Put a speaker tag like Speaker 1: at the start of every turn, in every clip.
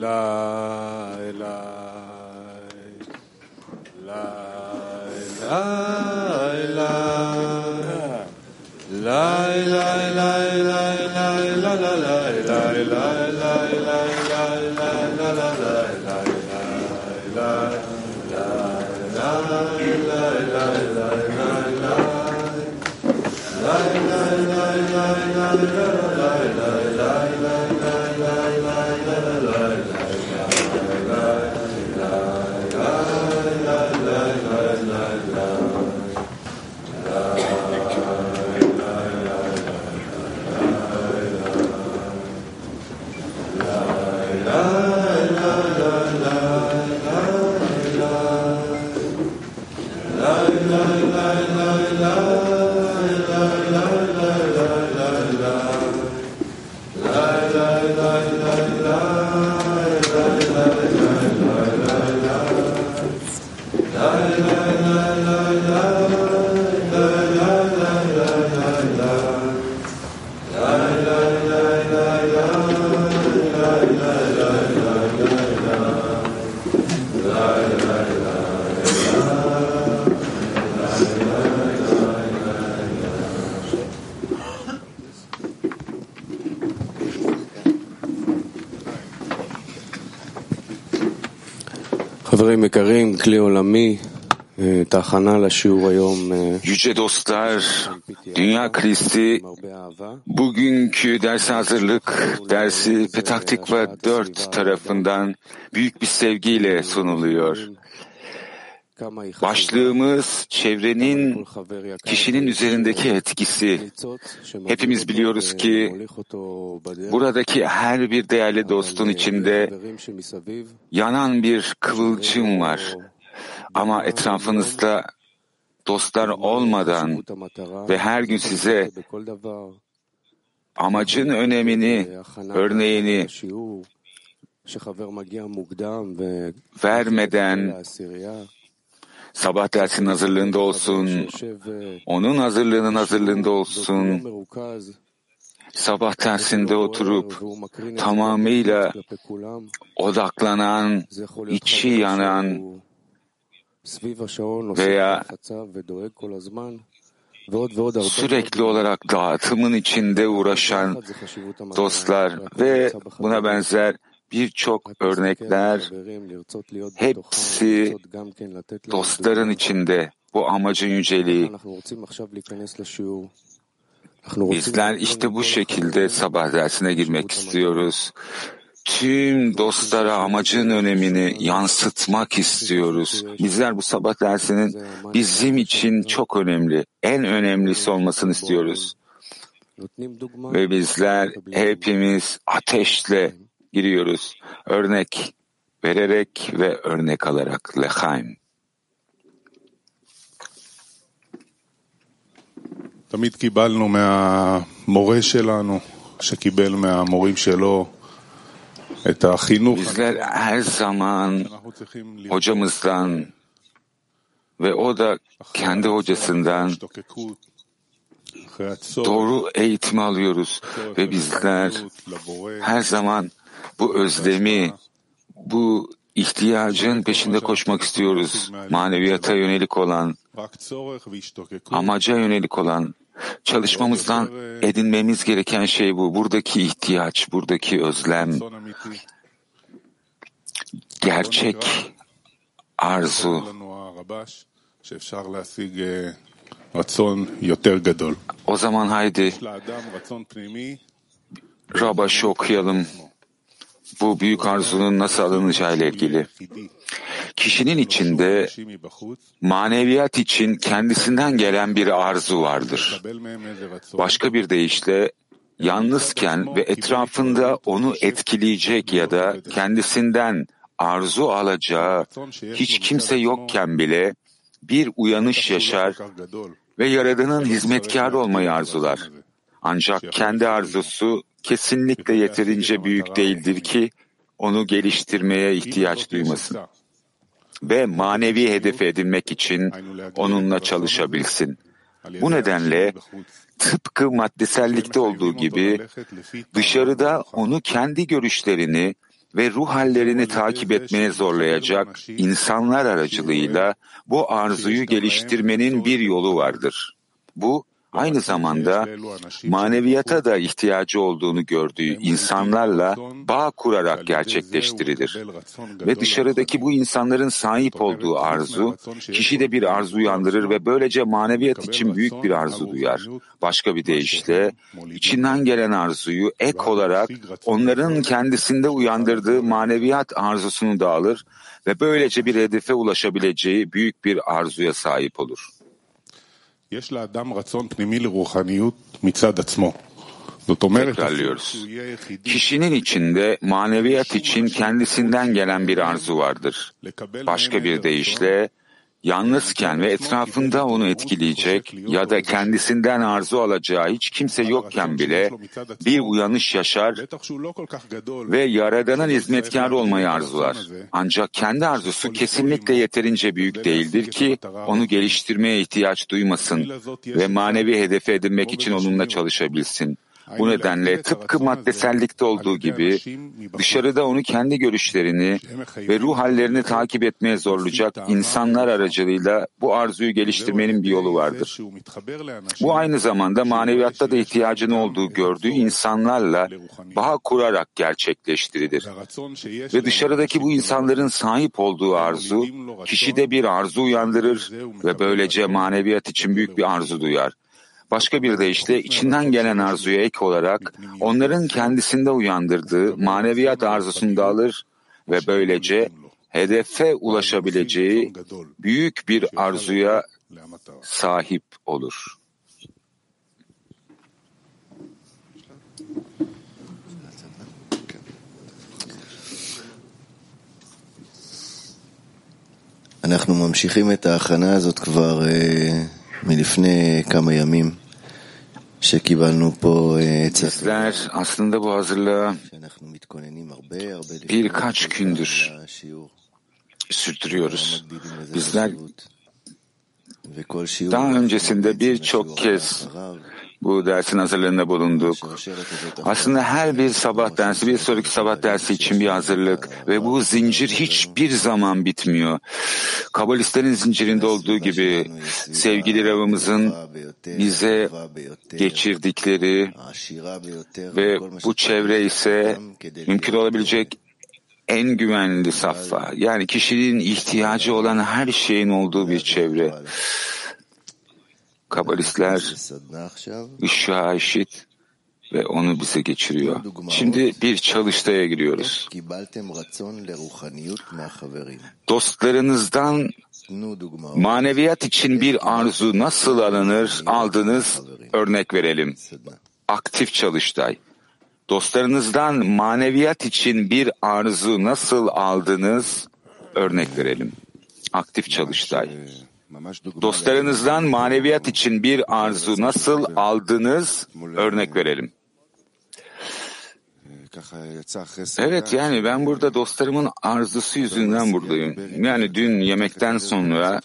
Speaker 1: La uh, Yüce dostlar, Dünya Kristi bugünkü ders hazırlık dersi Petaktikva 4 tarafından büyük bir sevgiyle sunuluyor. Başlığımız çevrenin kişinin üzerindeki etkisi. Hepimiz biliyoruz ki buradaki her bir değerli dostun içinde yanan bir kıvılcım var. Ama etrafınızda dostlar olmadan ve her gün size amacın önemini, örneğini vermeden sabah dersinin hazırlığında olsun, onun hazırlığının hazırlığında olsun, sabah dersinde oturup tamamıyla odaklanan, içi yanan veya sürekli olarak dağıtımın içinde uğraşan dostlar ve buna benzer birçok örnekler hepsi dostların içinde bu amacın yüceliği. Bizler işte bu şekilde sabah dersine girmek istiyoruz. Tüm dostlara amacın önemini yansıtmak istiyoruz. Bizler bu sabah dersinin bizim için çok önemli, en önemlisi olmasını istiyoruz. Ve bizler hepimiz ateşle giriyoruz. Örnek vererek ve örnek alarak. Lechaim.
Speaker 2: תמיד קיבלנו מהמורה שלנו, שקיבל מהמורים שלו את החינוך.
Speaker 1: Bizler her zaman hocamızdan ve o da kendi hocasından doğru eğitim alıyoruz ve bizler her zaman bu özlemi, bu ihtiyacın peşinde koşmak istiyoruz. Maneviyata yönelik olan, amaca yönelik olan, çalışmamızdan edinmemiz gereken şey bu. Buradaki ihtiyaç, buradaki özlem, gerçek arzu. O zaman haydi Rabaş'ı okuyalım. Bu büyük arzunun nasıl alınacağı ile ilgili. Kişinin içinde maneviyat için kendisinden gelen bir arzu vardır. Başka bir deyişle yalnızken ve etrafında onu etkileyecek ya da kendisinden arzu alacağı hiç kimse yokken bile bir uyanış yaşar ve Yaradan'ın hizmetkarı olmayı arzular. Ancak kendi arzusu kesinlikle yeterince büyük değildir ki onu geliştirmeye ihtiyaç duymasın ve manevi hedefi edinmek için onunla çalışabilsin. Bu nedenle tıpkı maddesellikte olduğu gibi dışarıda onu kendi görüşlerini ve ruh hallerini takip etmeye zorlayacak insanlar aracılığıyla bu arzuyu geliştirmenin bir yolu vardır. Bu aynı zamanda maneviyata da ihtiyacı olduğunu gördüğü insanlarla bağ kurarak gerçekleştirilir. Ve dışarıdaki bu insanların sahip olduğu arzu, kişide bir arzu uyandırır ve böylece maneviyat için büyük bir arzu duyar. Başka bir deyişle, içinden gelen arzuyu ek olarak onların kendisinde uyandırdığı maneviyat arzusunu da alır ve böylece bir hedefe ulaşabileceği büyük bir arzuya sahip olur. Tekrarlıyoruz. Kişinin içinde maneviyat için kendisinden gelen bir arzu vardır. Başka bir deyişle, yalnızken ve etrafında onu etkileyecek ya da kendisinden arzu alacağı hiç kimse yokken bile bir uyanış yaşar ve Yaradan'ın hizmetkarı olmayı arzular. Ancak kendi arzusu kesinlikle yeterince büyük değildir ki onu geliştirmeye ihtiyaç duymasın ve manevi hedefe edinmek için onunla çalışabilsin. Bu nedenle tıpkı maddesellikte olduğu gibi dışarıda onu kendi görüşlerini ve ruh hallerini takip etmeye zorlayacak insanlar aracılığıyla bu arzuyu geliştirmenin bir yolu vardır. Bu aynı zamanda maneviyatta da ihtiyacının olduğu gördüğü insanlarla bağ kurarak gerçekleştirilir. Ve dışarıdaki bu insanların sahip olduğu arzu, kişide bir arzu uyandırır ve böylece maneviyat için büyük bir arzu duyar. Başka bir deyişle içinden gelen arzuya ek olarak onların kendisinde uyandırdığı maneviyat arzusunu da alır ve böylece hedefe ulaşabileceği büyük bir arzuya sahip olur.
Speaker 3: אנחנו ממשיכים את ההכנה הזאת כבר מלפני כמה ימים.
Speaker 1: Bizler aslında bu hazırlığı birkaç gündür sürdürüyoruz. Bizler daha öncesinde birçok kez bu dersin hazırlığında bulunduk. Aslında her bir sabah dersi, bir sonraki sabah dersi için bir hazırlık ve bu zincir hiçbir zaman bitmiyor. Kabalistlerin zincirinde olduğu gibi sevgili Rav'ımızın bize geçirdikleri ve bu çevre ise mümkün olabilecek en güvenli safha. Yani kişinin ihtiyacı olan her şeyin olduğu bir çevre. Kabalistler ışığa eşit ve onu bize geçiriyor. Şimdi bir çalıştaya giriyoruz. Dostlarınızdan maneviyat için bir arzu nasıl alınır aldınız örnek verelim. Aktif çalıştay. Dostlarınızdan maneviyat için bir arzu nasıl aldınız örnek verelim. Aktif çalıştay. Dostlarınızdan maneviyat için bir arzu nasıl aldınız örnek verelim. Evet yani ben burada dostlarımın arzusu yüzünden buradayım. Yani dün yemekten sonra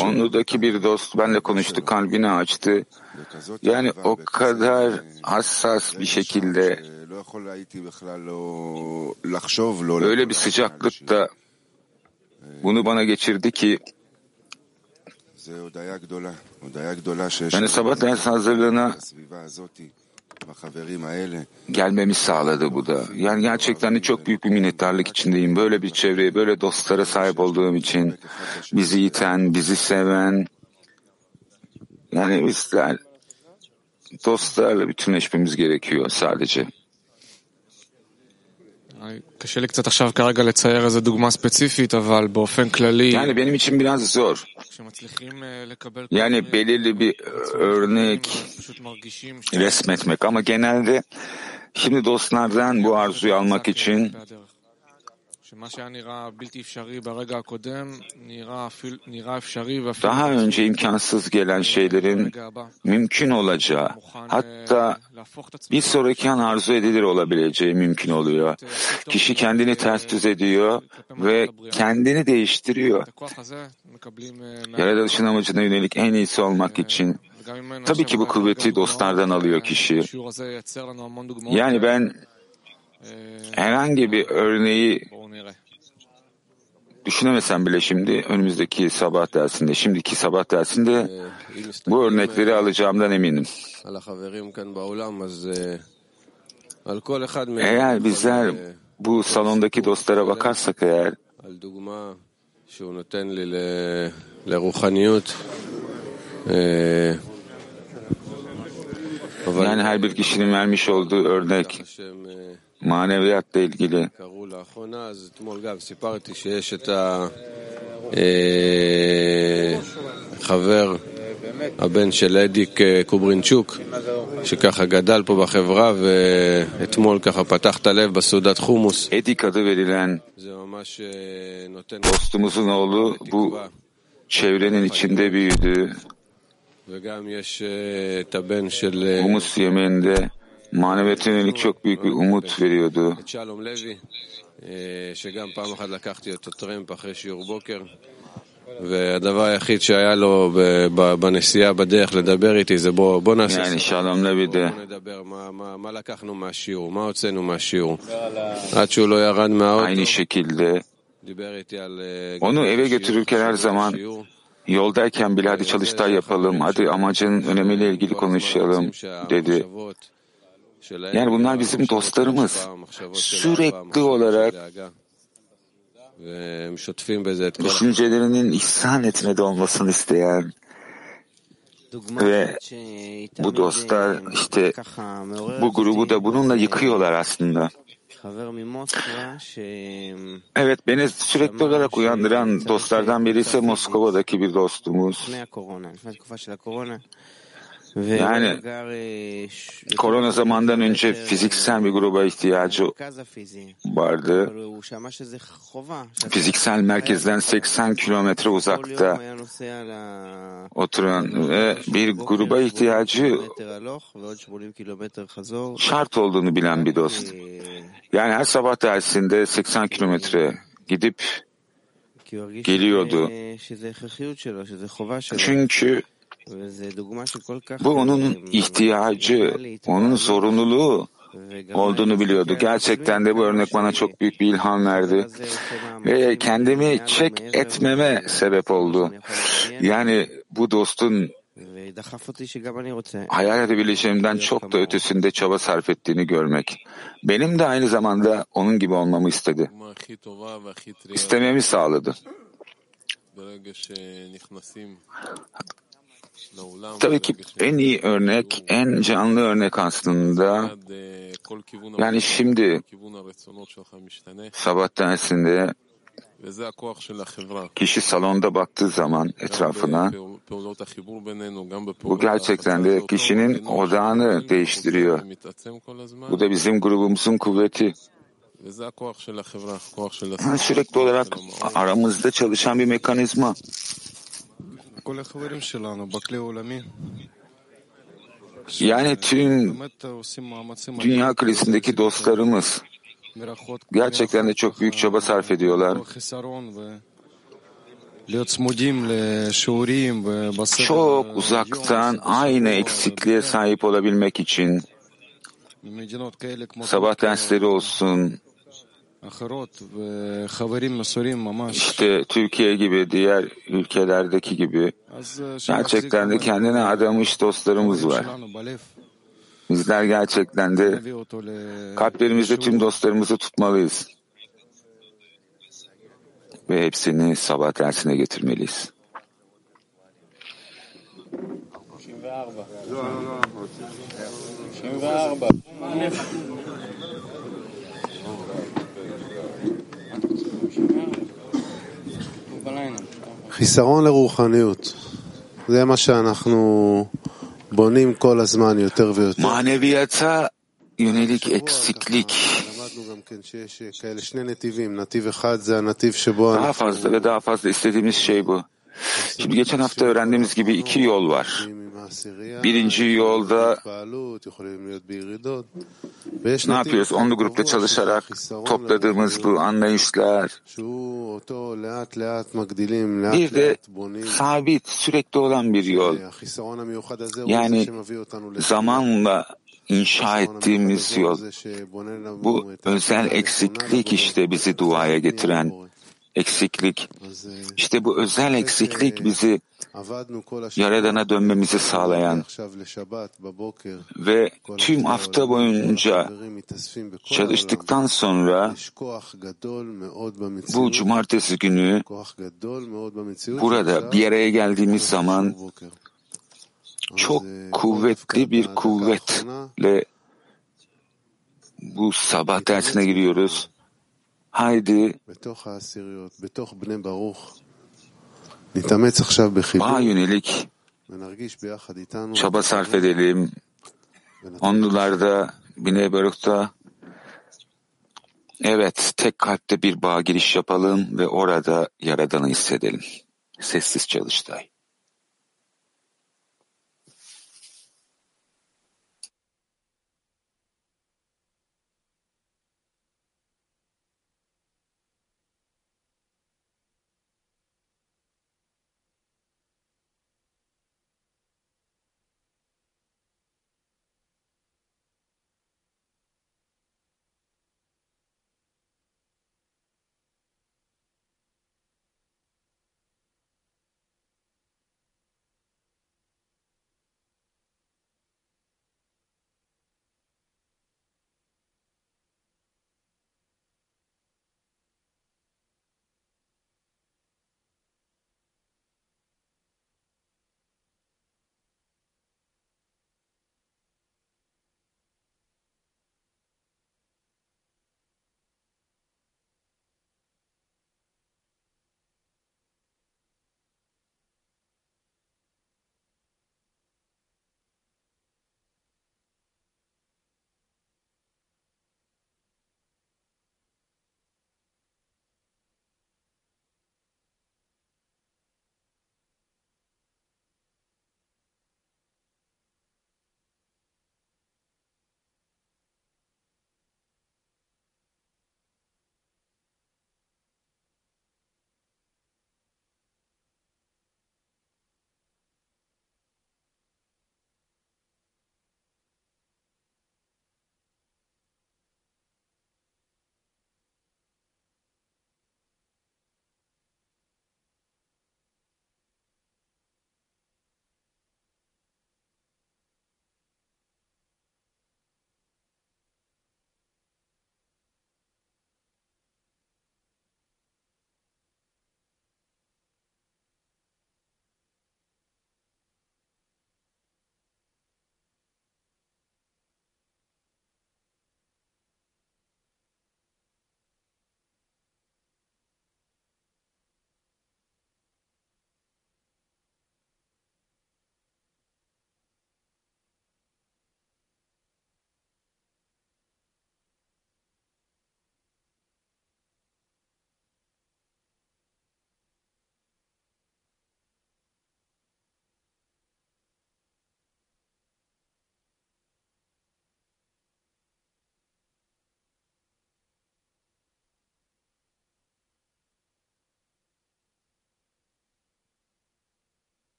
Speaker 1: Ondaki bir dost benle konuştu, kalbini açtı. Yani o kadar hassas bir şekilde öyle bir sıcaklıkta bunu bana geçirdi ki yani sabah ders hazırlığına gelmemi sağladı bu da. Yani gerçekten de çok büyük bir minnettarlık içindeyim. Böyle bir çevreye, böyle dostlara sahip olduğum için bizi iten, bizi seven yani bizler dostlarla bütünleşmemiz gerekiyor sadece.
Speaker 4: קשה לי קצת עכשיו כרגע לצייר איזה דוגמה ספציפית, אבל באופן כללי...
Speaker 1: Yani benim için biraz zor. Yani belirli bir örnek resmetmek ama genelde şimdi dostlardan bu arzuyu almak için daha önce imkansız gelen şeylerin mümkün olacağı, hatta bir sonraki an arzu edilir olabileceği mümkün oluyor. Kişi kendini ters düz ediyor ve kendini değiştiriyor. Yaratılışın amacına yönelik en iyisi olmak için. Tabii ki bu kuvveti dostlardan alıyor kişi. Yani ben herhangi bir örneği düşünemesem bile şimdi önümüzdeki sabah dersinde, şimdiki sabah dersinde bu örnekleri alacağımdan eminim. Eğer bizler bu salondaki dostlara bakarsak eğer yani her bir kişinin vermiş olduğu örnek maneviyatla ilgili
Speaker 5: חבר, הבן של אדיק קוברינצ'וק, שככה גדל פה בחברה, ואתמול ככה פתח את הלב בסעודת חומוס.
Speaker 1: Edik adı verilen
Speaker 5: זה ממש נותן
Speaker 1: dostumuzun oğlu bu çevrenin içinde büyüdü.
Speaker 5: הבן של
Speaker 1: Humus yemeğinde maneviyata yönelik çok büyük bir umut veriyordu.
Speaker 5: שלום בוקר. והדבר היחיד שהיה לו בנסיעה בדרך לדבר איתי זה בוא, בוא נעשה
Speaker 1: Levi de
Speaker 5: בוא נדבר מה, מה, מה לקחנו מהשיעור, מה הוצאנו מהשיעור. עד שהוא לא ירד מהאוטו,
Speaker 1: aynı şekilde
Speaker 5: דיבר איתי על...
Speaker 1: Onu eve götürürken her zaman. Yoldayken bile hadi çalıştay yapalım, hadi amacın önemiyle ilgili konuşalım dedi. Yani bunlar bizim dostlarımız. Sürekli olarak düşüncelerinin ihsan etmede olmasını isteyen ve bu dostlar işte bu grubu da bununla yıkıyorlar aslında. Evet beni sürekli olarak uyandıran dostlardan biri ise Moskova'daki bir dostumuz. Yani korona zamandan önce fiziksel bir gruba ihtiyacı vardı. Fiziksel merkezden 80 kilometre uzakta oturan ve bir gruba ihtiyacı şart olduğunu bilen bir dost. Yani her sabah dersinde 80 kilometre gidip geliyordu. Çünkü bu onun ihtiyacı, onun zorunluluğu olduğunu biliyordu. Gerçekten de bu örnek bana çok büyük bir ilham verdi. Ve kendimi çek etmeme sebep oldu. Yani bu dostun hayal edebileceğimden çok da ötesinde çaba sarf ettiğini görmek. Benim de aynı zamanda onun gibi olmamı istedi. İstememi sağladı. Tabii ki en iyi örnek, en canlı örnek aslında yani şimdi sabah dersinde kişi salonda baktığı zaman etrafına bu gerçekten de kişinin odağını değiştiriyor. Bu da bizim grubumuzun kuvveti. Sürekli olarak aramızda çalışan bir mekanizma. Yani tüm dünya kulesindeki dostlarımız gerçekten de çok büyük çaba sarf ediyorlar. Çok uzaktan aynı eksikliğe sahip olabilmek için sabah dersleri olsun, işte Türkiye gibi diğer ülkelerdeki gibi. Gerçekten de kendine adamış dostlarımız var. Bizler gerçekten de kalplerimizde tüm dostlarımızı tutmalıyız. Ve hepsini sabah dersine getirmeliyiz.
Speaker 6: Şimdi חיסרון לרוחניות. זה מה שאנחנו בונים כל הזמן יותר ויותר.
Speaker 1: Maneviyata yönelik eksiklik.
Speaker 6: למדנו גם כן שיש כאלה שני נתיבים, נתיv אחד זה הנתיv שבו
Speaker 1: Daha fazla ve daha fazla istediğimiz şey bu. Şimdi geçen hafta öğrendiğimiz gibi iki yol var. Birinci yolda ne yapıyoruz? Onlu grupta çalışarak topladığımız bu anlayışlar, bir de sabit, sürekli olan bir yol. Yani zamanla inşa ettiğimiz yol. Bu özel eksiklik işte bizi duaya getiren eksiklik. İşte bu özel eksiklik bizi Yaradan'a dönmemizi sağlayan ve tüm hafta boyunca çalıştıktan sonra bu cumartesi günü burada bir araya geldiğimiz zaman çok kuvvetli bir kuvvetle bu sabah dersine giriyoruz. Haydi Bağa yönelik çaba sarf edelim. Onlularda, Bine Baruk'ta evet tek kalpte bir bağ giriş yapalım ve orada Yaradan'ı hissedelim. Sessiz çalıştay.